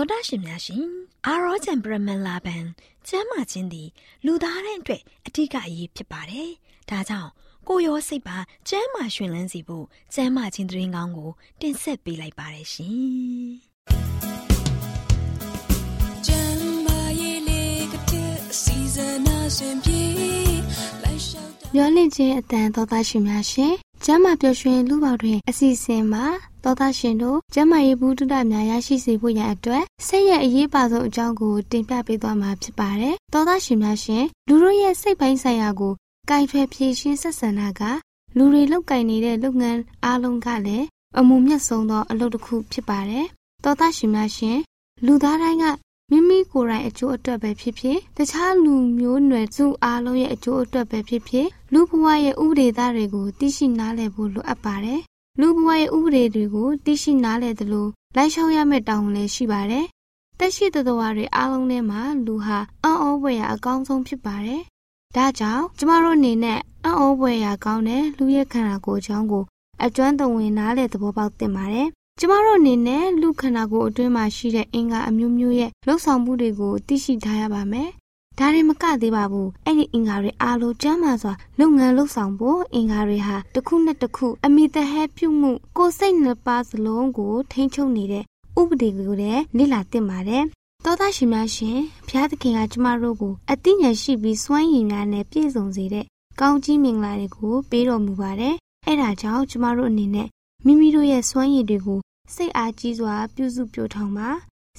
သောဒရှင်များရှင်အာရောချံပရမန်လာဘန်ကျမ်းမာခြင်းသည်လူသားတိုင်းအတွက်အထူးအရေးဖြစ်ပါတယ်။ဒါကြောင့်ကိုရောစိတ်ပါကျမ်းမာရှင်လန်းစီဖို့ကျမ်းမာခြင်းသတင်းကောင်းကို တင်ဆက်ပေးလိုက်ပါတယ်ရှင်။ကျမ်းမာရေးလေးကတဲ့စီဇနာရှင်ပြေလိုက်လျှောက်မျောလင့်ခြင်းအတန်သောသားရှင်များရှင်ကျမ်းမာပျော်ရွှင်လူပေါတွင်အစီအစဉ်မှာ သောသားရှင်တို့ကျမ်းမာရေးဘူးတုဒများရရှိစေဖို့ရန်အတွက်ဆက်ရအရေးပါဆုံးအကြောင်းကိုတင်ပြပေးသွားမှာဖြစ်ပါတယ်။သောသားရှင်များရှင်လူတို့ရဲ့စိတ်ပိုင်းဆိုင်ရာကိုကင်ထွယ်ဖြည့်ရှင်းဆက်ဆံတာကလူတွေလောက်ကင်နေတဲ့လုပ်ငန်းအားလုံးကလည်းအမှုမြတ်ဆုံးသောအလုပ်တစ်ခုဖြစ်ပါတယ်။သောသားရှင်များရှင်လူသားတိုင်းကမိမိကိုယ်တိုင်အကျိုးအတွက်ပဲဖြစ်ဖြစ်တခြားလူမျိုးနွယ်စုအားလုံးရဲ့အကျိုးအတွက်ပဲဖြစ်ဖြစ်လူဘဝရဲ့ဥပဒေသားတွေကိုသိရှိနားလည်ဖို့လိုအပ်ပါတယ် လူဘဝရဲ့ဥပဒေတွေကိုသိရှိနားလည်သလိုလိုက်ရှောင်ရမယ့်တောင်းလည်းရှိပါတယ်တက်ရှိသတ္တဝါတွေအားလုံးထဲမှာလူဟာအံ့ဩဖွယ်ရာအကောင်းဆုံးဖြစ်ပါတယ်ဒါကြောင့်ကျမတို့အနေနဲ့အံ့ဩဖွယ်ရာကောင်းတဲ့လူရဲ့ခန္ဓာကိုယ်အကြောင်းကိုအကျွမ်းတဝင်နားလည်သဘောပေါက်သင့်ပါတယ်ကျမတို့အနေနဲ့လူခန္ဓာကိုယ်အတွင်းမှာရှိတဲ့အင်္ဂါအမျိုးမျိုးရဲ့လှုပ်ဆောင်မှုတွေကိုသိရှိထားရပါမယ်။ ဒါတွေမကသေးပါဘူး။အဲ့ဒီအင်္ဂါတွေအားလုံးကျမ်းမာစွာလုပ်ငန်းလှုပ်ဆောင်ဖို့အင်္ဂါတွေဟာတစ်ခုနဲ့တစ်ခုအမိတဟဲပြုမှုကိုယ်စိတ်နှစ်ပါးစလုံးကိုထိန်းချုပ်နေတဲ့ဥပဒေကိုလည်းလေ့လာသင့်ပါတယ်။သောသားရှင်များရှင်ဘုရားသခင်ကကျမတို့ကိုအသိဉာဏ်ရှိပြီးစွမ်းရည်များနဲ့ပြည့်စုံစေတဲ့ကောင်းကြီးမင်္ဂလာတွေကိုပေးတော်မူပါတယ်။အဲဒါကြောင့်ကျမတို့အနေနဲ့မိမိတို့ရဲ့စွမ်းရည်တွေကိုစိတ်အားကြီးစွာပြုစုပြောထောင်ပါ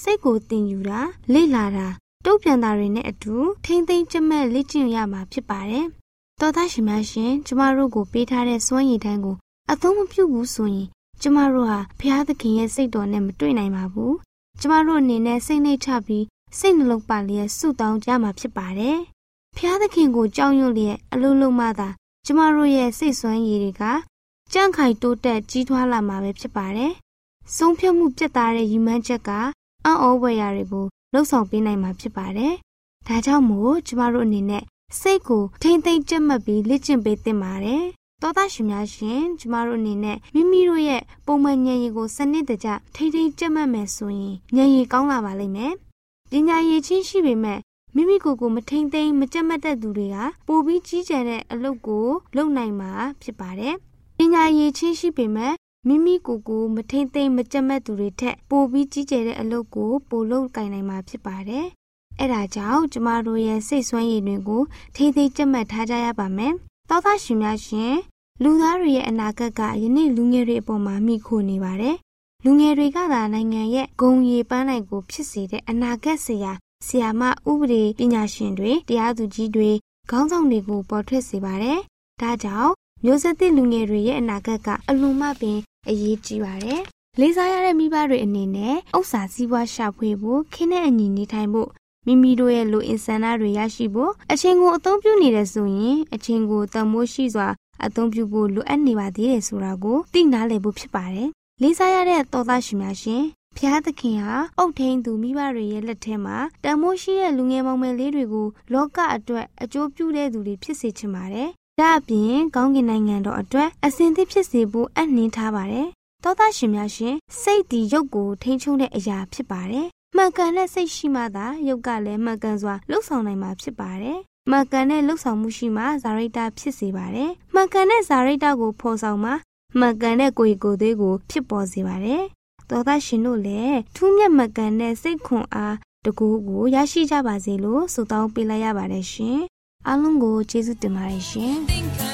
စိတ်ကိုတင်ယူတာလေ့လာတာ တုတ်ပြန်တာတွေနဲ့အတူထိမ့်သိမ့်ကြက်မဲ့လေ့ကျင့်ရမှာဖြစ်ပါတယ်တော်သားရှင်များရှင်ကျမတို့ကိုပေးထားတဲ့စွမ်းရည်တန်းကိုအသုံးမပြုဘူးဆိုရင်ကျမတို့ဟာဘုရားသခင်ရဲ့စိတ်တော်နဲ့မတွေ့နိုင်ပါဘူးကျမတို့အနေနဲ့စိတ်နှိတ်ချပြီးစိတ်နှလုံးပါလျက်ဆုတောင်းကြမှာဖြစ်ပါတယ်ဘုရားသခင်ကိုကြောက်ရွံ့လျက်အလုံးလုံးမှသာကျမတို့ရဲ့စိတ်ဆွမ်းရည်တွေကကြန့်ခိုင်တိုးတက်ကြီးထွားလာမှာပဲဖြစ်ပါတယ်ဆုံးဖြတ်မှုပြတ်သားတဲ့ရည်မှန်းချက်ကအံ့ဩဖွယ်ရာတွေကို လှုပ်ဆောင်ပေးနိုင်မှာဖြစ်ပါတယ်။ဒါကြောင့်မို့ကျမတို့အနေနဲ့စိတ်ကိုထိမ့်သိမ့်ကြက်မှတ်ပြီးလေ့ကျင့်ပေးသင့်ပါတယ်။သောသားရှင်များရှင်ကျမတို့အနေနဲ့မိမိတို့ရဲ့ပုံမှန်ဉာဏ်ရည်ကိုစနစ်တကျထိမ့်သိမ့်ကြက်မှတ်မယ်ဆိုရင်ဉာဏ်ရည်ကောင်းလာပါလိမ့်မယ်။ပညာရည်ချင်းရှိပေမဲ့မိမိကိုယ်ကိုမထိမ့်သိမ့်မကြက်မှတ်တဲ့သူတွေကပိုပြီးကြီးကျယ်တဲ့အလုပ်ကိုလုပ်နိုင်မှာဖြစ်ပါတယ်။ပညာရည်ချင်းရှိပေမဲ့ မိမိကိုယ်ကိုမထိမ့်သိမ့်မကြက်မက်သူတွေထက်ပိုပြီးကြီးကျယ်တဲ့အလုပ်ကိုပိုလုပ်ကင်နိုင်မှာဖြစ်ပါတယ်။အဲဒါကြောင့်ကျမတို့ရဲ့စိတ်ဆွမ်းရည်တွေကိုထိမ့်သိမ့်ကြက်မက်ထားကြရပါမယ်။သောသားရှင်များရှင်လူသားတွေရဲ့အနာဂတ်ကယနေ့လူငယ်တွေအပေါ်မှာမိခိုနေပါတယ်။လူငယ်တွေကသာနိုင်ငံရဲ့ဂုံရီပန်းနိုင်ကိုဖြစ်စေတဲ့အနာဂတ်ဆရာဆရာမဥပဒေပညာရှင်တွေတရားသူကြီးတွေခေါင်းဆောင်တွေကိုပေါ်ထွက်စေပါတယ်။ဒါကြောင့်မျိုးဆက်သစ်လူငယ်တွေရဲ့အနာဂတ်ကအလွန်မှပင် အရေးကြီးပါတယ်။လေးစားရတဲ့မိဘတွေအနေနဲ့ဥစ္စာစည်းဝါးရှာဖွေဖို့ခင်းတဲ့အညီနေထိုင်ဖို့မိမိတို့ရဲ့လူအင်ဆန္ဒတွေရရှိဖို့အချိန်ကိုအသုံးပြုနေတယ်ဆိုရင်အချိန်ကိုတန်မိုးရှိစွာအသုံးပြုဖို့လိုအပ်နေပါသေးတယ်ဆိုတာကိုသိနာလည်ဖို့ဖြစ်ပါတယ်။လေးစားရတဲ့သောသားရှင်များရှင်ဖျားသခင်ဟာအုတ်ထိန်သူမိဘတွေရဲ့လက်ထဲမှာတန်မိုးရှိတဲ့လူငယ်မောင်မယ်လေးတွေကိုလောကအတွက်အကျိုးပြုတဲ့သူတွေဖြစ်စေချင်ပါတယ်။ ဒါအပြင်ကောင်းကင်နိုင်ငံတော်အတွက်အစဉ်သစ်ဖြစ်စေဖို့အနှင်းထားပါတယ်။သောသားရှင်များရှင်စိတ်ဒီရုပ်ကိုထိန်းချုပ်တဲ့အရာဖြစ်ပါတယ်။မှန်ကန်တဲ့စိတ်ရှိမှသာရုပ်ကလည်းမှန်ကန်စွာလှုပ်ဆောင်နိုင်မှာဖြစ်ပါတယ်။မှန်ကန်တဲ့လှုပ်ဆောင်မှုရှိမှဇာရိတာဖြစ်စေပါတယ်။မှန်ကန်တဲ့ဇာရိတာကိုဖော်ဆောင်မှမှန်ကန်တဲ့ကိုယ်ကိုယ်သေးကိုဖြစ်ပေါ်စေပါတယ်။သောသားရှင်တို့လည်းထူးမြတ်မှန်ကန်တဲ့စိတ်ခွန်အားတကူကိုရရှိကြပါစေလို့ဆုတောင်းပေးလိုက်ရပါတယ်ရှင်။ အားလုံးကိုကျေးဇူးတင်ပါတယ်ရှင်။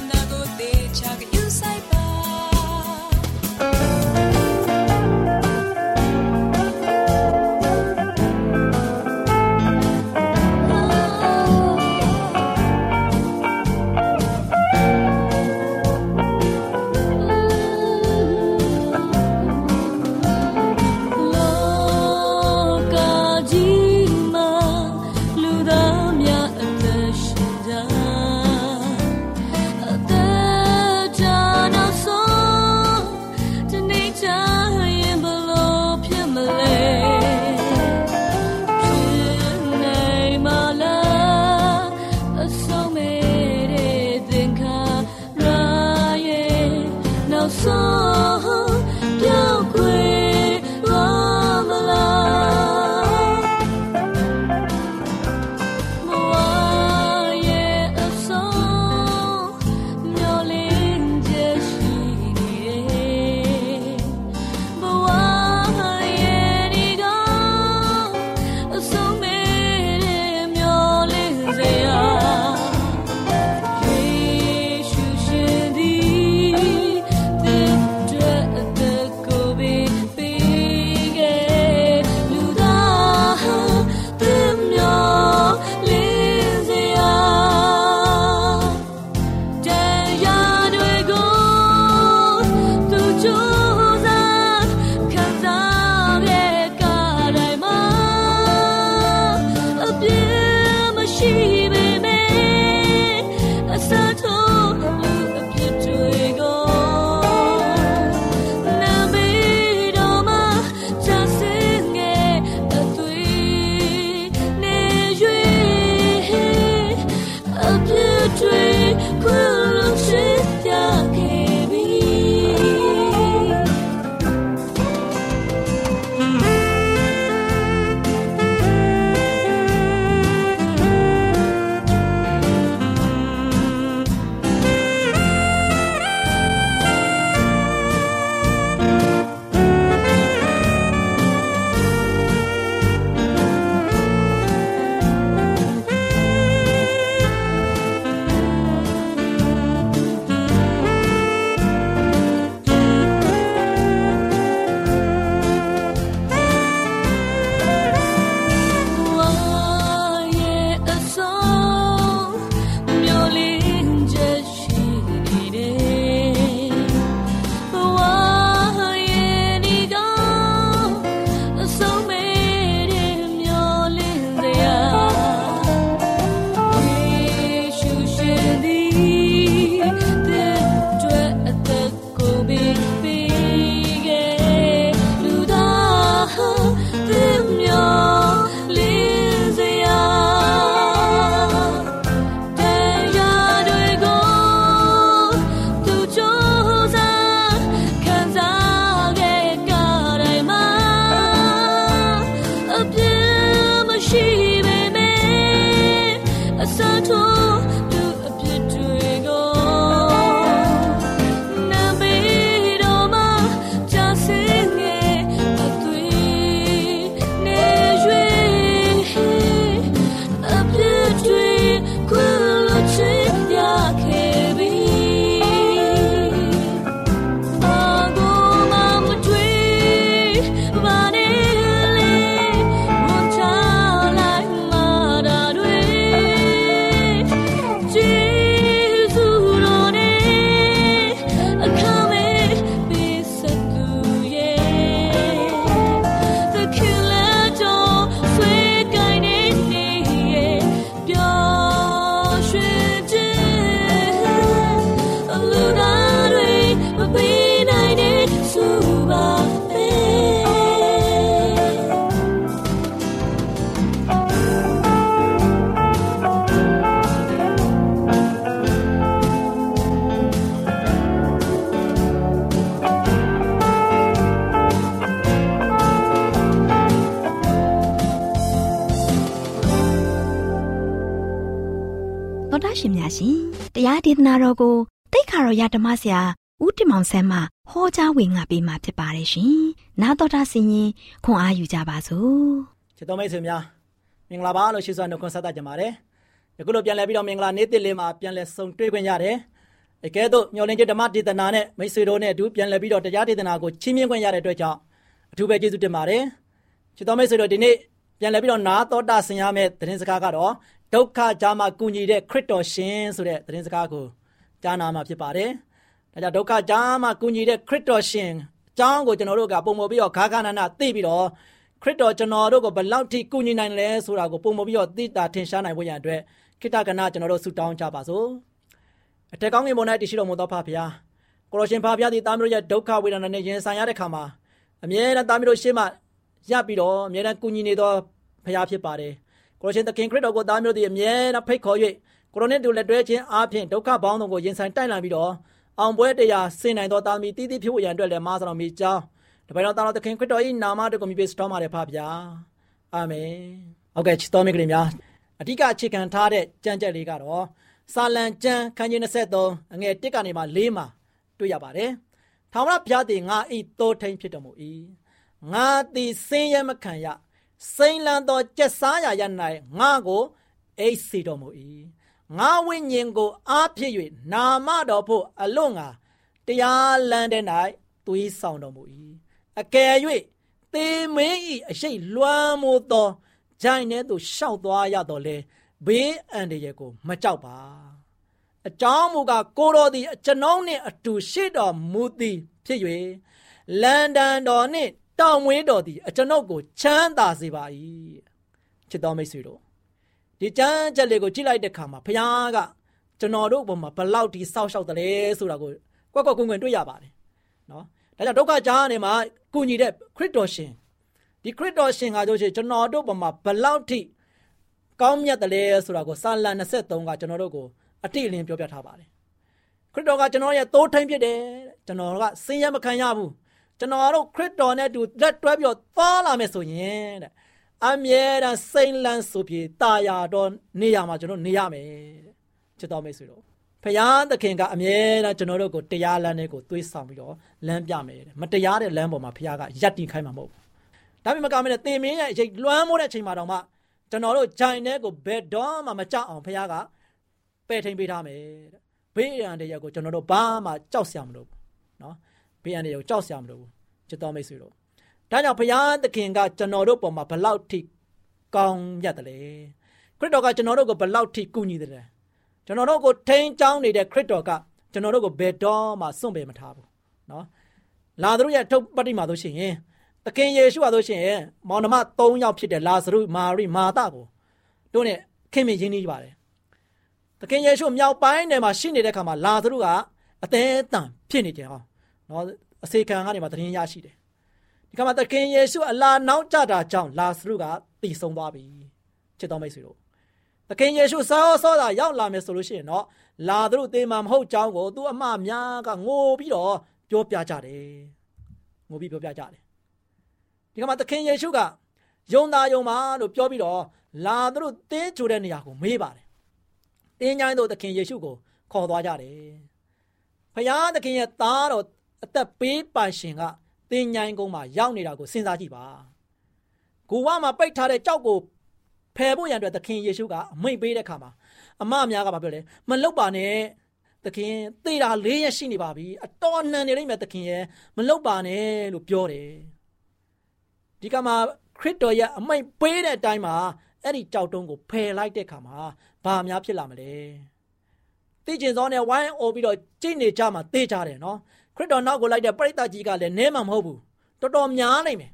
ရှင်များရှင်တရားဒေသနာတော်ကိုတိတ်ခါတော်ရဓမ္မဆရာဦးတင်မောင်ဆန်းမှဟောကြားဝင်ငါပေးมาဖြစ်ပါတယ်ရှင်။နာတော်တာဆင်ရင်ခွန်အားယူကြပါစို့။ချစ်တော်မိတ်ဆွေများမင်္ဂလာပါလို့ရှိစွာနှုတ်ခွန်းဆက်သကြပါတယ်။ယခုလိုပြန်လည်ပြီးတော့မင်္ဂလာနေ့တစ်လေးမှာပြန်လည်ဆုံတွေ့ခွင့်ရတယ်။အကဲတော့မျော်လင့်ချက်ဓမ္မဒေသနာနဲ့မိတ်ဆွေတို့နဲ့အတူပြန်လည်ပြီးတော့တရားဒေသနာကိုချီးမြှင့်ခွင့်ရတဲ့အတွက်ကြောင့်အထူးပဲကျေးဇူးတင်ပါတယ်။ချစ်တော်မိတ်ဆွေတို့ဒီနေ့ပြန်လည်ပြီးတော့နာတော်တာဆင်ရမယ့်သတင်းစကားကတော့ ဒုက္ခကြားမှာကူညီတဲ့ခရစ်တော်ရှင်ဆိုတဲ့သတင်းစကားကိုကြားနာမှာဖြစ်ပါတယ်။ဒါကြောင့်ဒုက္ခကြားမှာကူညီတဲ့ခရစ်တော်ရှင်အကြောင်းကိုကျွန်တော်တို့ကပုံမပြီးတော့ခါခါနာနာသိပြီးတော့ခရစ်တော်ကျွန်တော်တို့ကိုဘယ်လောက်ထိကူညီနိုင်လဲဆိုတာကိုပုံမပြီးတော့သိတာထင်ရှားနိုင်ဖို့ရန်အတွက်ခိတ္တကနာကျွန်တော်တို့ဆုတောင်းကြပါစို့။အထက်ကောင်းကင်ဘုံ၌တရှိတော်မူသောဖဖျားကိုရရှင်ဖဖျားသည်တာမီးတို့ရဲ့ဒုက္ခဝေဒနာနဲ့ရင်ဆိုင်ရတဲ့ခါမှာအမြဲတမ်းတာမီးတို့ရှေ့မှာရပ်ပြီးတော့အမြဲတမ်းကူညီနေသောဖဖျားဖြစ်ပါတယ်။ ကိုရရှင်သခင်ခရစ်တော်ကိုသားမျိုးတို့အမြဲတမ်းဖိတ်ခေါ်၍ကိုရိုနစ်တို့လက်တွဲခြင်းအားဖြင့်ဒုက္ခပေါင်းစုံကိုရင်ဆိုင်တိုက်လာပြီးတော့အောင်ပွဲတရားဆင်နိုင်သောသားမီတည်တည်ဖြစ်ဖို့ရန်အတွက်လည်းမားဆောင်မိကြောင်းတပည့်တော်သားတော်သခင်ခရစ်တော်၏နာမတော်ကိုမြည်ပေးစတော်မှာလည်းဖပါဗျာအာမင်ဟုတ်ကဲ့ချစ်တော်မိတ်ကလေးများအဓိကအခြေခံထားတဲ့ကြံကြက်လေးကတော့စာလံကျမ်းခန်းကြီး23အငယ်1ကနေမှ4မှာတွေ့ရပါတယ်ထာဝရဘုရားသည်ငါဤတိုးထိန်ဖြစ်တော်မူ၏ငါသည်စင်းရဲမခံရ စိန်လန်းသောကြက်စားရာရ၌ငါကိုအိတ်စီတော်မူ၏ငါဝိညာဉ်ကိုအားဖြစ်၍နာမတော်ဖို့အလို့ငါတရားလန်းတဲ့၌သွေးဆောင်တော်မူ၏အကယ်၍သေမင်း၏အရှိတ်လွှမ်းမိုးသောဂျိုင်းထဲသို့ရှောက်သွားရတော်လဲဘေးအန္တရာယ်ကိုမကြောက်ပါအကြောင်းမူကားကိုတော်သည်ကျွန်ုပ်နှင့်အတူရှိတော်မူသည်ဖြစ်၍လန်ဒန်တော်နှင့် တောင်ဝင်းတော်သည်အကျွန်ုပ်ကိုချမ်းသာစေပါ၏ချစ်တော်မိတ်ဆွေတို့ဒီကြမ်းကြက်လေးကိုကြည့်လိုက်တဲ့ခါမှာဘုရားကကျွန်တော်တို့ဘုံမှာဘလောက်ဒီစောက်ရှောက်တယ်လဲဆိုတာကိုကွက်ကွက်ကွင်းကွင်းတွေ့ရပါတယ်နော်ဒါကြောင့်ဒုက္ခကြားနေမှာကုညီတဲ့ခရစ်တော်ရှင်ဒီခရစ်တော်ရှင်ကတို့ရှိကျွန်တော်တို့ဘုံမှာဘလောက်ထိကောင်းမြတ်တယ်လဲဆိုတာကိုစာလံ23ကကျွန်တော်တို့ကိုအတိအလင်းပြောပြထားပါတယ်ခရစ်တော်ကကျွန်တော်ရဲ့သိုးထိန်ဖြစ်တယ်ကျွန်တော်ကဆင်းရဲမခံရဘူး ကျွန်တော်တို့ခရစ်တော်နဲ့တူလက်တွဲပြီးတော့သွားလာမယ်ဆိုရင်တဲ့အမြဲတမ်းစိမ့်လန်းဆိုပြေတာယာတော်နေရာမှာကျွန်တော်နေရမယ်ချစ်တော်မိတ်ဆွေတို့ဖယားသခင်ကအမြဲတမ်းကျွန်တော်တို့ကိုတရားလမ်းတွေကိုသွေးဆောင်ပြီးတော့လမ်းပြမယ်တဲ့မတရားတဲ့လမ်းပေါ်မှာဖယားကယက်တင်ခိုင်းမှာမဟုတ်ဘူးဒါပေမဲ့ကောင်းမင်းတဲ့တင်မင်းရဲ့အချိန်လွှမ်းမိုးတဲ့အချိန်မှာတော့မှကျွန်တော်တို့ဂျိုင်တဲ့ကိုဘယ်တော့မှမကြောက်အောင်ဖယားကပယ်ထိန်ပေးထားမယ်တဲ့ဘေးရန်တရားကိုကျွန်တော်တို့ဘာမှကြောက်စရာမလိုဘူးနော် ဘေးအန္တရာယ်ကိုကြောက်စရာမလိုဘူးချစ်တော်မိတ်ဆွေတို့ဒါကြောင့်ဘုရားသခင်ကကျွန်တော်တို့ပေါ်မှာဘလောက်ထိကောင်းမြတ်တယ်လဲခရစ်တော်ကကျွန်တော်တို့ကိုဘလောက်ထိကူညီတယ်လဲကျွန်တော်တို့ကိုထိန်းချောင်းနေတဲ့ခရစ်တော်ကကျွန်တော်တို့ကိုဘယ်တော့မှစွန့်ပယ်မထားဘူးเนาะလာသရုရဲ့ထုတ်ပတ္တိမှာဆိုရှင်သခင်ယေရှုဟာဆိုရှင်မောင်နှမ၃ယောက်ဖြစ်တဲ့လာဇရုမာရိမာသကိုတို့နဲ့ခင်မင်းရင်းနှီးပါတယ်သခင်ယေရှုမြောက်ပိုင်းနယ်မှာရှိနေတဲ့ခါမှာလာသရုကအသေးအတန်ဖြစ်နေတယ်ဟော နော်အစေခံကနေမှသတင်းရရှိတယ်ဒီကမှာသခင်ယေရှုအလာနောက်ကြတာကြောင့်လာစရုကတည်ဆုံသွားပြီချစ်တော်မိတ်ဆွေတို့သခင်ယေရှုစောစောတာရောက်လာမယ်ဆိုလို့ရှိရင်တော့လာသူတို့သေမှာမဟုတ်ကြောင်းကိုသူအမများကငိုပြီးတော့ပြောပြကြတယ်ငိုပြီးပြောပြကြတယ်ဒီကမှာသခင်ယေရှုကယုံသားယုံပါလို့ပြောပြီးတော့လာသူတို့တင်းချိုတဲ့နေရာကိုမေးပါတယ်တင်းញိုင်းတို့သခင်ယေရှုကိုခေါ်သွားကြတယ်ဖခင်သခင်ရဲ့သားတော် အသက်ပေးပိုင်ရှင်ကသင်ញိုင်းကုန်းမှာရောက်နေတာကိုစဉ်းစားကြည့်ပါ။ကိုဝါမှာပိတ်ထားတဲ့ကြောက်ကိုဖယ်ဖို့ရန်အတွက်သခင်ယေရှုကအမိန့်ပေးတဲ့ခါမှာအမအများကဘာပြောလဲမလုတ်ပါနဲ့သခင်သေတာ၄ရက်ရှိနေပါပြီအတော်နှံနေလိမ့်မယ်သခင်ရဲ့မလုတ်ပါနဲ့လို့ပြောတယ်။ဒီကမှာခရစ်တော်ရဲ့အမိန့်ပေးတဲ့အတိုင်းမှာအဲ့ဒီကြောက်တုံးကိုဖယ်လိုက်တဲ့ခါမှာဘာများဖြစ်လာမလဲ။သိကျင်စောနဲ့ဝိုင်းအော်ပြီးတော့ကြိတ်နေကြမှာသိကြတယ်နော်။ ခရစ်တော်နောက်ကိုလိုက်တဲ့ပရိသတ်ကြီးကလည်းနဲမှမဟုတ်ဘူးတော်တော်များနိုင်မယ်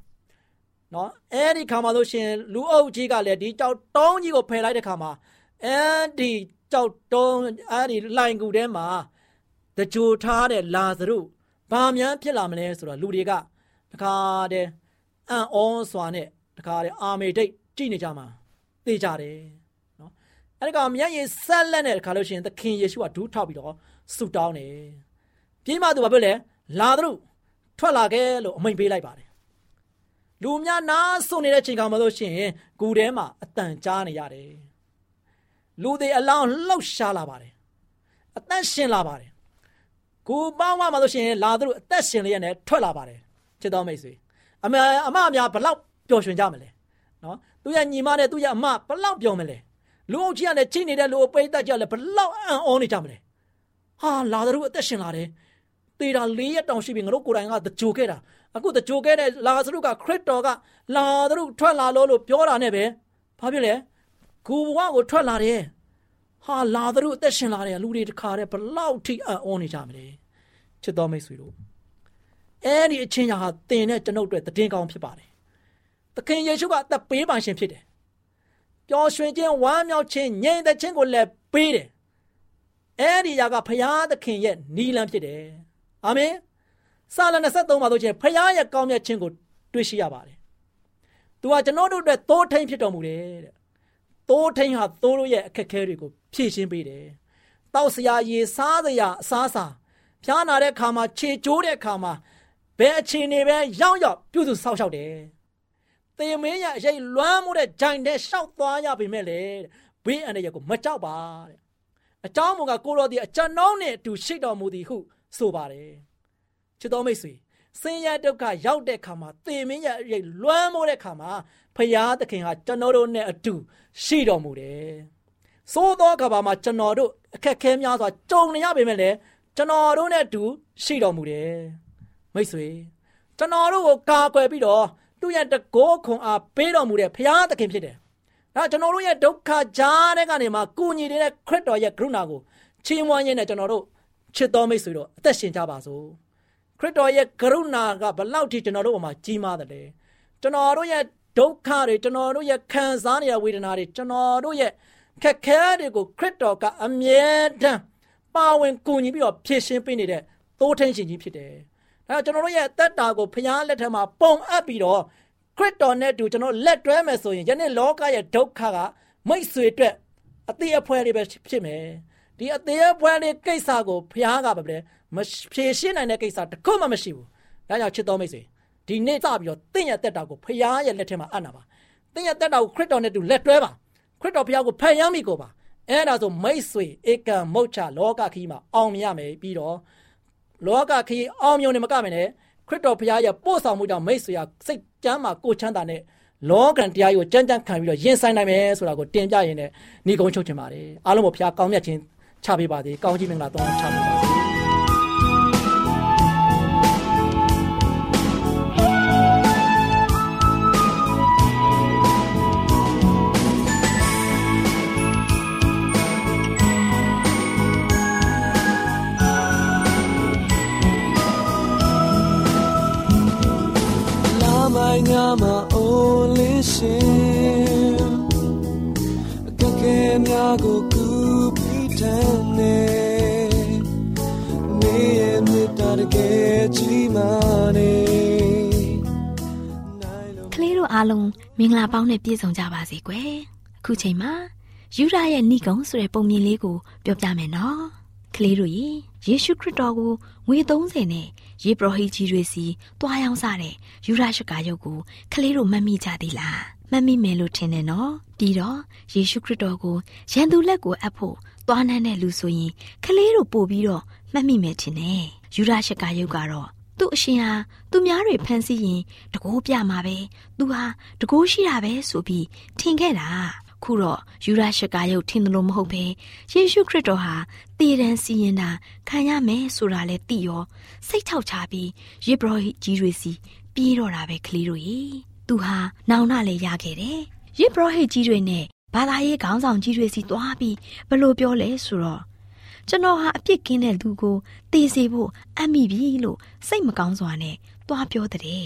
နော်အဲ့ဒီခါမှာလို့ရှင်လူအုပ်ကြီးကလည်းဒီကြောက်တုံးကြီးကိုဖယ်လိုက်တဲ့ခါမှာအဲ့ဒီကြောက်တုံးအဲ့ဒီလိုင်ကူထဲမှာတကြိုထားတဲ့လာဇရုဘာများဖြစ်လာမလဲဆိုတော့လူတွေကတခါတည်းအံ့ဩစွာနဲ့တခါတည်းအာမေဒိတ်ကြည့်နေကြမှာသိကြတယ်နော်အဲ့ဒီကောင်မျက်ရည်ဆက်လက်နဲ့တခါလို့ရှင်သခင်ယေရှုကဒူးထောက်ပြီးတော့ဆူတောင်းတယ် ပြေးမှသူဘာဖြစ်လဲလာတို့ထွက်လာခဲ့လို့အမိန်ပေးလိုက်ပါတယ်လူများနားဆွနေတဲ့ချိန်ကောင်မလို့ရှိရင်ဂူထဲမှာအတန်ကြားနေရတယ်လူတွေအလောင်းလှုပ်ရှားလာပါတယ်အသက်ရှင်လာပါတယ်ကိုပေါင်းမှမလို့ရှိရင်လာသူတို့အသက်ရှင်လျက်နဲ့ထွက်လာပါတယ်ချစ်တော်မိတ်ဆွေအမအမအများဘလောက်ပျော်ရွှင်ကြမလဲနော်သူရဲ့ညီမနဲ့သူရဲ့အမဘလောက်ပျော်မလဲလူအုပ်ကြီးကလည်းချိန်နေတဲ့လူအပိတ်တက်ကြလည်းဘလောက်အံ့ဩနေကြမလဲဟာလာသူတို့အသက်ရှင်လာတယ် တေတာ၄ရက်တောင်ရှိပြီငါတို့ကိုယ်တိုင်ကတကြိုခဲ့တာအခုတကြိုခဲ့တဲ့လာသရုကခရစ်တော်ကလာသရုထွက်လာလို့လို့ပြောတာနဲ့ပဲဘာဖြစ်လဲကိုဘဝကိုထွက်လာတယ်ဟာလာသရုအသက်ရှင်လာတယ်လူတွေတခါတည်းဘလောက်ထိအံ့ဩနေကြမလဲချစ်တော်မိတ်ဆွေတို့အဲ့ဒီအချင်းရာဟာတင်တဲ့ကျွန်ုပ်တို့တည်င်းကောင်းဖြစ်ပါတယ်သခင်ယေရှုကအသက်ပေးပါရှင်ဖြစ်တယ်ပျော်ရွှင်ခြင်းဝမ်းမြောက်ခြင်းငြိမ်သက်ခြင်းကိုလည်းပေးတယ်အဲ့ဒီရာကဖရာသခင်ရဲ့နီလန်းဖြစ်တယ် အာမင်စာလ23မှာဆိုချင်းဖရာရဲ့ကောင်းမြတ်ခြင်းကိုတွေ့ရှိရပါတယ်သူကကျွန်တော်တို့အတွက်သိုးထိန်ဖြစ်တော်မူတယ်တဲ့သိုးထိန်ဟာသိုးတို့ရဲ့အခက်အခဲတွေကိုဖြည့်ရှင်းပေးတယ်တောက်စရာရေစားစရာအစားစားဖျားနာတဲ့ခါမှာခြေကျိုးတဲ့ခါမှာဘယ်အခြေအနေပဲရောက်ရောက်ပြုစုဆောက်ရှောက်တယ်။သေမင်းရအရေးလွမ်းမှုတဲ့ဂျိုင်တဲ့ရှောက်သွားရပြီမဲ့လေဘေးအန္တရာယ်ကိုမကြောက်ပါတဲ့အကြောင်းမူကကိုတော်ဒီအကျွန်ုံးနဲ့အတူရှိတော်မူသည်ဟု ဆိုပါတယ်။ချစ်တော်မိတ်ဆွေဆင်းရဲဒုက္ခရောက်တဲ့ခါမှာသေမင်းရအရေးလွမ်းမှုတဲ့ခါမှာဖရာသခင်ဟာကျွန်တော်တို့နဲ့အတူရှိတော်မူတယ်။သို့သောကဘာမှာကျွန်တော်တို့အခက်ခဲများစွာကြုံနေရပေမဲ့လည်းကျွန်တော်တို့နဲ့အတူရှိတော်မူတယ်မိတ်ဆွေကျွန်တော်တို့ကိုကာကွယ်ပြီးတော့သူ့ရဲ့တကောခွန်အားပေးတော်မူတဲ့ဘုရားသခင်ဖြစ်တယ်။ဒါကျွန်တော်တို့ရဲ့ဒုက္ခကြားတဲ့ကနေမှကုညီနေတဲ့ခရစ်တော်ရဲ့ကရုဏာကိုချီးမွမ်းရင်းနဲ့ကျွန်တော်တို့ ချစ်တော်မိတ်ဆွေတို့အသက်ရှင်ကြပါစို့။ခရစ်တော်ရဲ့ကရုဏာကဘလောက်ထိကျွန်တော်တို့အမှာကြီးမားတယ်လဲ။ကျွန်တော်တို့ရဲ့ဒုက္ခတွေကျွန်တော်တို့ရဲ့ခံစားနေရဝေဒနာတွေကျွန်တော်တို့ရဲ့ခက်ခဲတွေကိုခရစ်တော်ကအမြဲတမ်းပါဝင်ကူညီပြီးတော့ဖြည့်ရှင်းပေးနေတဲ့သိုးထင်းရှင်ကြီးဖြစ်တယ်။ဒါကျွန်တော်တို့ရဲ့တက်တာကိုဖျားလက်ထက်မှာပုံအပ်ပြီးတော့ခရစ်တော်နဲ့တူကျွန်တော်လက်တွဲမယ်ဆိုရင်ယနေ့လောကရဲ့ဒုက္ခကမိတ်ဆွေအတွက်အသေးအဖွဲလေးပဲဖြစ်မယ်။ ဒီအသေးအဖွဲလေးကိစ္စကိုဖျားကပဲမဖြေရှင်းနိုင်တဲ့ကိစ္စတခုမှမရှိဘူး။ဒါကြောင့်ချစ်တော်မိတ်ဆွေဒီနေ့စပြီးတော့တင့်ရဲ့တက်တာကိုဖျားရဲ့လက်ထဲမှာအပ်နာပါ။တင့်ရဲ့တက်တာကိုခရစ်တော်နဲ့တူလက်တွဲပါ။ခရစ်တော်ဖျားကိုဖန်ရမ်းမိကိုပါ။အဲ့ဒါဆိုမိတ်ဆွေဧကံမုတ်ချလောကခီးမှာအောင်မြင်ရမယ်ပြီးတော့လောကခီးအောင်မြင်နေမကမယ်နဲ့ခရစ်တော်ဘုရားရဲ့ပို့ဆောင်မှုကြောင့်မိတ်ဆွေဟာစိတ်ကျမ်းမှာကိုချမ်းသာနဲ့လောကံတရားကိုကြမ်းကြမ်းခံပြီးတော့ရင်ဆိုင်နိုင်မယ်ဆိုတာကိုတင်ပြရင်းနဲ့ဏီကုန်းချုပ်ချင်ပါတယ်အားလုံးကိုဘုရားကောင်းမြတ်ခြင်း ချပေးပါသေးကောင်းကြီးမင်္ဂလာတောင်းချပေးပါစေမှာ ကြီးမာနေကလေးတို့အားလုံးမင်္ဂလာပေါင်းနဲ့ပြည့်စုံကြပါစေကွယ်အခုချိန်မှာယူရရဲ့ဏိကုံဆိုတဲ့ပုံမြင်လေးကိုပြောပြမယ်နော်ကလေးတို့ရေယေရှုခရစ်တော်ကိုငွေ30နဲ့ယေဘရဟိကြီးတွေစီတွားရောက်စားတဲ့ယူရရှကာယုတ်ကိုကလေးတို့မှတ်မိကြသေးလားမှတ်မိမယ်လို့ထင်တယ်နော်ပြီးတော့ယေရှုခရစ်တော်ကိုရန်သူလက်ကိုအပ်ဖို့တွားနှမ်းတဲ့လူဆိုရင်ကလေးတို့ပို့ပြီးတော့မှတ်မိမယ်ထင်တယ်ယူရရှကာယုတ်ကတော့ သူ့အရှင်ဟာသူများတွေဖန်ဆီးရင်တကိုးပြမှာပဲသူဟာတကိုးရှိတာပဲဆိုပြီးထင်ခဲ့တာခုတော့ယူရရှကာယုတ်ထင်တယ်လို့မဟုတ်ပဲယေရှုခရစ်တော်ဟာတည်တံစီရင်တာခံရမယ်ဆိုတာလဲသိရောစိတ်ချောက်ချပြီးယေဘရဟိကြီးတွေစီပြေးတော့တာပဲကလေးတို့ရေသူဟာနောင်နာလဲရခဲ့တယ်ယေဘရဟိကြီးတွေနဲ့ဘာသာရေးခေါင်းဆောင်ကြီးတွေစီသွားပြီးဘလို့ပြောလဲဆိုတော့ ကျွန်တော်ဟာအပြစ်ကင်းတဲ့လူကိုတည်စေဖို့အံ့မိပြီလို့စိတ်မကောင်းစွာနဲ့သွားပြောတဲ့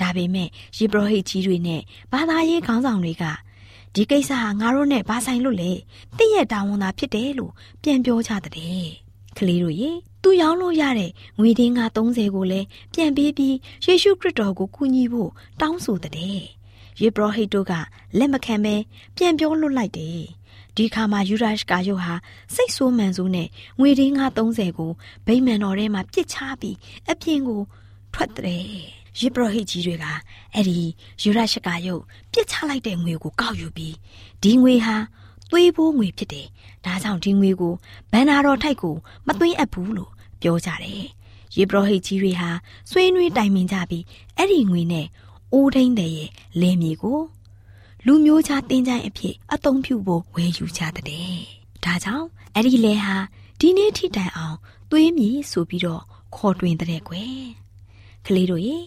ဒါပေမဲ့ယေဘရဟိကြီးတွေနဲ့ဘာသာရေးခေါင်းဆောင်တွေကဒီကိစ္စဟာငါတို့နဲ့ဘာဆိုင်လို့လဲတည့်ရဲ့တာဝန်သာဖြစ်တယ်လို့ပြန်ပြောကြတဲ့ကလေးတို့ရေသူရောင်းလို့ရတဲ့ငွေတင်းက30ကိုလည်းပြန်ပေးပြီးယေရှုခရစ်တော်ကိုကူညီဖို့တောင်းဆိုတဲ့ယေဘရဟိတ်တို့ကလက်မခံပဲပြန်ပြောလွတ်လိုက်တယ် ဒီခါမှာယူဒရှ်ကာယုဟာစိတ်ဆိုးမှန်ဆိုးနဲ့ငွေတင်းက30ကိုဗိမာန်တော်ထဲမှာပြစ်ချပြီးအပြင်ကိုထွက်တဲ့ယေဘရဟိကြီးတွေကအဲ့ဒီယူရရှကာယုတ်ပြစ်ချလိုက်တဲ့ငွေကိုကောက်ယူပြီးဒီငွေဟာသွေးပိုးငွေဖြစ်တယ်။ဒါကြောင့်ဒီငွေကိုဘန္နာတော်ထိုက်ကိုမသွင်းအပ်ဘူးလို့ပြောကြတယ်။ယေဘရဟိတ်ကြီးတွေဟာဆွေးနွေးတိုင်ပင်ကြပြီးအဲ့ဒီငွေနဲ့အိုးထိန်တဲ့ရဲ့လင်းမြေကို လူမျိုးခြားတင်းကြိုင်အဖြစ်အသုံးပြုဖို့ဝယ်ယူကြတဲ့။ဒါကြောင့်အဲ့ဒီလဲဟာဒီနေ့ထိတိုင်အောင်သွေးမြေဆိုပြီးတော့ခေါ်တွင်တဲ့ကွယ်။ကလေးတို့ရေ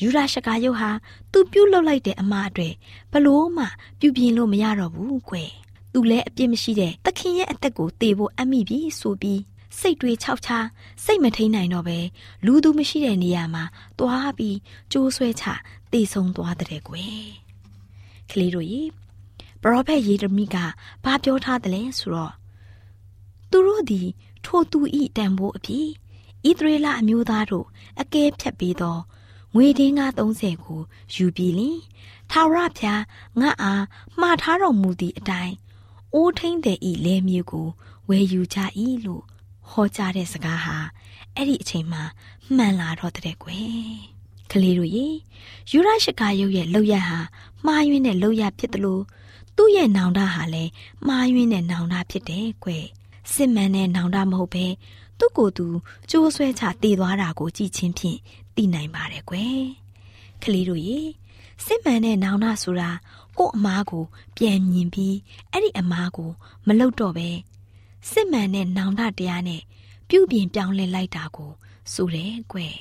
ယူရာရှကာယုတ်ဟာသူပြုတ်လောက်လိုက်တဲ့အမအတွက်ဘလို့မှပြုပြင်လို့မရတော့ဘူးကွယ်သူလည်းအပြစ်မရှိတဲ့သခင်ရဲ့အသက်ကိုတေဖို့အမိပြီဆိုပြီးစိတ်တွေခြောက်ခြားစိတ်မထိန်နိုင်တော့ပဲလူသူမရှိတဲ့နေရာမှာသွားပြီးကြိုးဆွဲချတေဆုံးသွားတဲ့ကွယ် ကလေးတို့ရေပရောဖက်ယေရမိကဘာပြောထားတယ်လဲဆိုတော့သူတို့သည်ထိုသူဤတန်ဖိုးအဖြစ်ဣသရေလအမျိုးသားတို့အကဲဖြတ်ပြီးတော့ငွေတင်းကား30ကိုယူပြီးလင်ထာဝရဘုရားငါအားမှားထားတော်မူသည့်အတိုင်းအိုးထိန်တဲ့ဤလဲမျိုးကိုဝယ်ယူကြ၏လို့ဟောကြားတဲ့စကားဟာအဲ့ဒီအချိန်မှာမှန်လာတော့တဲ့ကွယ်ကလေးတို့ရေယူရရှိကာရုပ်ရဲ့လောက်ရဟာ မှားယွင်းတဲ့လောက်ရဖြစ်တယ်လို့သူ့ရဲ့နောင်တဟာလည်းမှားယွင်းတဲ့နောင်တဖြစ်တယ်ကွယ်စစ်မှန်တဲ့နောင်တမဟုတ်ပဲသူ့ကိုယ်သူကြိုးဆွဲချတည်သွားတာကိုကြည့်ချင်းဖြင့်သိနိုင်ပါတယ်ကွယ်ကလေးတို့ရေစစ်မှန်တဲ့နောင်နာဆိုတာကို့အမားကို ပြန်မြင်ပြီးအဲ့ဒီအမားကိုမလုတော့ပဲစစ်မှန်တဲ့နောင်တတရားနဲ့ပြုပြင်ပြောင်းလဲလိုက်တာကိုဆိုတယ်ကွယ်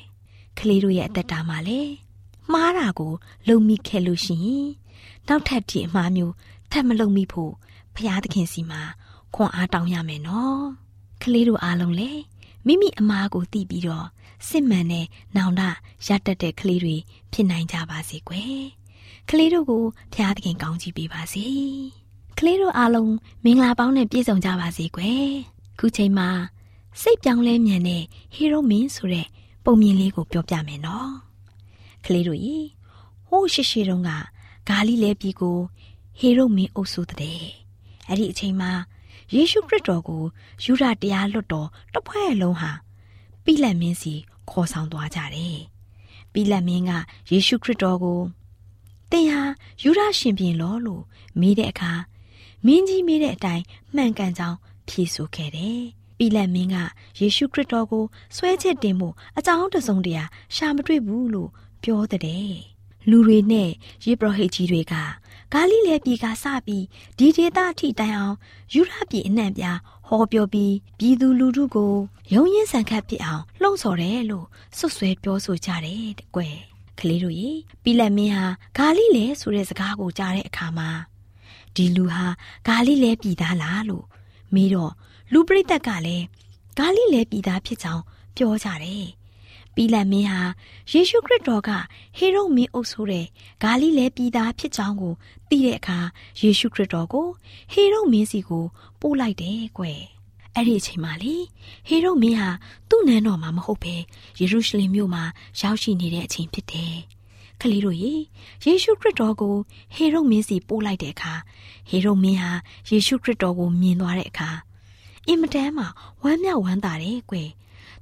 ကလေးတို့ရဲ့အသက်တာမှာလေ မှားတာကို လုံမိခဲ့လို့ရှိရင်နောက်ထပ်ဒီအမှားမျိုးထပ်မလုံမိဖို့ဖရာသခင်စီမှာခွန်အားတောင်းရမယ်နော်ကလေးတို့အားလုံးလေမိမိအမားကိုသိပြီးတော့စစ်မှန်တဲ့နောင်တရတတ်တဲ့ကလေးတွေဖြစ်နိုင်ကြပါစေကွယ်ကလေးတို့ကိုဖျားသခင်ကောင်းချီးပေးပါစေကလေးတို့အားလုံးမင်္ဂလာပေါင်းနဲ့ပြည့်စုံကြပါစေကွယ်ခုချိန်မှာစိတ်ပြောင်းလဲမြန်တဲ့ဟီရိုမင်းဆိုတဲ့ပုံမြင်လေးကိုပြောပြမယ်နော် ကလေးတို့ရေဟိုးရှိရှိတုန်းကဂါလိလဲပြည်ကိုဟေရုမင်းအုပ်စုတဲ့အဲ့ဒီအချိန်မှာယေရှုခရစ်တော်ကိုယူဒတရားလွတ်တော်တဖွဲ့လုံးဟာပိလတ်မင်းစီခေါ်ဆောင်သွားကြတယ်။ပိလတ်မင်းကယေရှုခရစ်တော်ကိုသင်ဟာယူဒရှင်ပြန်လောလို့မေးတဲ့အခါမင်းကြီးမေးတဲ့အတိုင်းမှန်ကန်ကြောင်းဖြေဆိုခဲ့တယ်။ပိလတ်မင်းကယေရှုခရစ်တော်ကိုဆွဲချက်တင်မှုအကြောင်းတစုံတရာရှာမတွေ့ဘူးလို့ ပြောတဲ့။လူတွေနဲ့ယေဘရဟိတ်ကြီးတွေကဂါလိလဲပြည်ကစပြီးဒီဒေသအထိတိုင်အောင်ယူရပြည်အနှံ့ပြားဟောပြောပြီးပြည်သူလူထုကိုရုံရင်းဆန်ခတ်ဖြစ်အောင်လှုံ့ဆော်တယ်လို့စွတ်ဆွဲပြောဆိုကြတယ်တဲ့ကွယ်ကလေးတို့ရေပိလက်မင်းဟာဂါလိလဲဆိုတဲ့စကားကိုကြားတဲ့အခါမှာဒီလူဟာဂါလိလဲပြည်သားလားလို့မေးတော့လူပရိသတ်ကလည်းဂါလိလဲပြည်သားဖြစ်ကြောင်းပြောကြတယ် ပီလတ်မင်းဟာယေရှုခရစ်တော်ကဟေရုမင်းအုပ်ဆိုတဲ့ဂါလိလဲပြည်သားဖြစ်ကြောင်းကိုသိတဲ့အခါယေရှုခရစ်တော်ကိုဟေရုမင်းစီကိုပို့လိုက်တယ်ကွယ်အဲ့ဒီအချိန်မှာလေဟေရုမင်းဟာသူ့နန်းတော်မှာမဟုတ်ဘဲယေရုရှလင်မြို့မှာရောက်ရှိနေတဲ့အချိန်ဖြစ်တယ်ကလေးတို့ရေယေရှုခရစ်တော်ကိုဟေရုမင်းစီပို့လိုက်တဲ့အခါဟေရုမင်းဟာယေရှုခရစ်တော်ကိုမြင်သွားတဲ့အခါအင်မတန်မှဝမ်းမြောက်ဝမ်းသာတယ်ကွယ်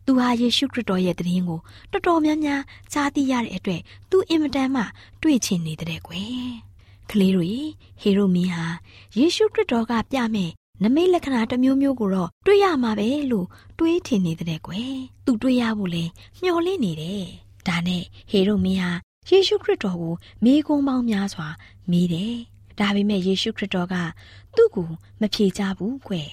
သူဟာယေရှုခရစ်တော်ရဲ့တည်င်းကိုတော်တော်များများကြားသိရတဲ့အတွက်သူအင်မတန်မှတွေ့ချင်နေတဲ့ကွယ်ကလေးတို့ဟေရိုမင်းဟာယေရှုခရစ်တော်ကပြမဲ့နမိတ်လက္ခဏာတစ်မျိုးမျိုးကိုတော့တွေ့ရမှာပဲလို့တွေးထင်နေတဲ့ကွယ်သူတွေ့ရဖို့လဲမျှော်လင့်နေတယ်ဒါနဲ့ဟေရိုမင်းဟာယေရှုခရစ်တော်ကိုမေးခွန်းပေါင်းများစွာမေးတယ်ဒါပေမဲ့ယေရှုခရစ်တော်ကသူ့ကိုမဖြေချဘူးကွယ်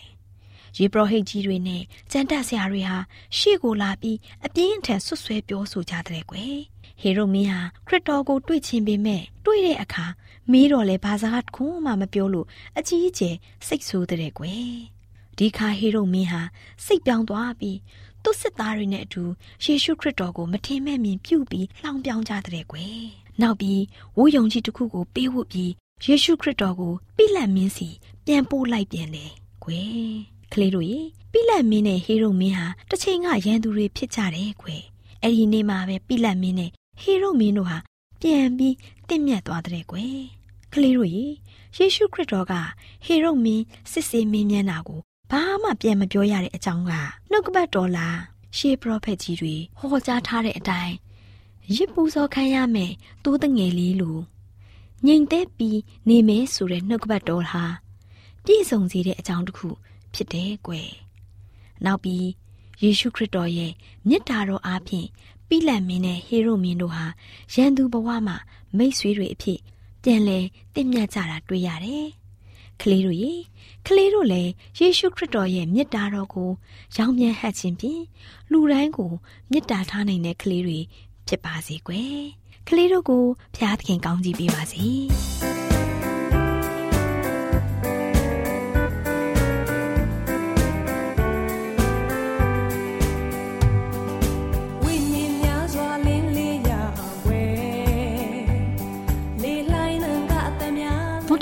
ရေပရောဟိတ်ကြီးတွေနဲ့ကျန်တက်ဆရာတွေဟာရှေ့ကိုလာပြီးအပြင်းအထန်ဆွဆွဲပြောဆိုကြတဲ့ကွယ်ဟေရိုမင်းဟာခရစ်တော်ကိုတွေ့ချင်ပေမဲ့တွေ့တဲ့အခါမေးတော့လဲဘာသာခုမှမပြောလို့အကြီးအကျယ်စိတ်ဆိုးတဲ့ကွယ်ဒီခါဟေရိုမင်းဟာစိတ်ပြောင်းသွားပြီးသူ့စစ်သားတွေနဲ့အတူယေရှုခရစ်တော်ကိုမထင်မဲ့မြင်ပြုပြီးလှောင်ပြောင်းကြတဲ့ကွယ်နောက်ပြီးဝိုးယုံကြီးတစ်ခုကိုပေးဝတ်ပြီးယေရှုခရစ်တော်ကိုပြိလတ်မင်းစီပြန်ပို့လိုက်ပြန်တယ်ကွယ် ကလေးတို့ရေပိလတ်မင်းနဲ့ဟေရုမင်းဟာတစ်ချိန်ကရန်သူတွေဖြစ်ကြတယ်ခွေအဲ့ဒီနေ့မှာပဲပိလတ်မင်းနဲ့ဟေရုမင်းတို့ဟာပြန်ပြီးတင့်မြတ်သွားတဲ့ကွယ်ကလေးတို့ရေယေရှုခရစ်တော်ကဟေရုမင်းစစ်စေးမင်းမြန်းတာကိုဘာမှပြန်မပြောရတဲ့အကြောင်းကနှုတ်ကပတ်တော်လားရှေးပရောဖက်ကြီးတွေဟောကြားထားတဲ့အတိုင်းရစ်ပူဇော်ခံရမယ်တိုးတငယ်လေးလိုငြိမ်သက်ပြီးနေမယ်ဆိုတဲ့နှုတ်ကပတ်တော်ဟာပြည့်စုံစေတဲ့အကြောင်းတစ်ခု ဖြစ်တယ်ကွယ်နောက်ပြီးယေရှုခရစ်တော်ရဲ့မြတ်တာတော်အားဖြင့်ပိလတ်မင်းနဲ့ဟေရုမင်းတို့ဟာရန်သူဘဝမှာမိတ်ဆွေတွေအဖြစ်ပြန်လဲတင့်မြတ်ကြတာတွေ့ရတယ်။ကလေးတို့ရေကလေးတို့လည်းယေရှုခရစ်တော်ရဲ့မြတ်တာတော်ကိုရောင်းမြန်ဟတ်ခြင်းဖြင့်လူတိုင်းကိုမြတ်တာထားနိုင်တဲ့ကလေးတွေဖြစ်ပါစေကွယ်။ကလေးတို့ကိုဖျားသခင်ကောင်းကြီးပေးပါစေ။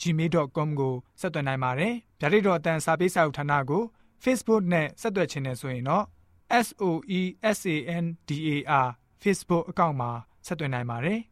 @gmail.com ကိုဆက်သွင်းနိုင်ပါတယ်။ဗျာဒိတ်တော်အတန်းစာပေးစာဥထာဏာကို Facebook နဲ့ဆက်သွယ်ခြင်းနဲ့ဆိုရင်တော့ SOESANDAR Facebook အကောင့်မှာဆက်သွင်းနိုင်ပါတယ်။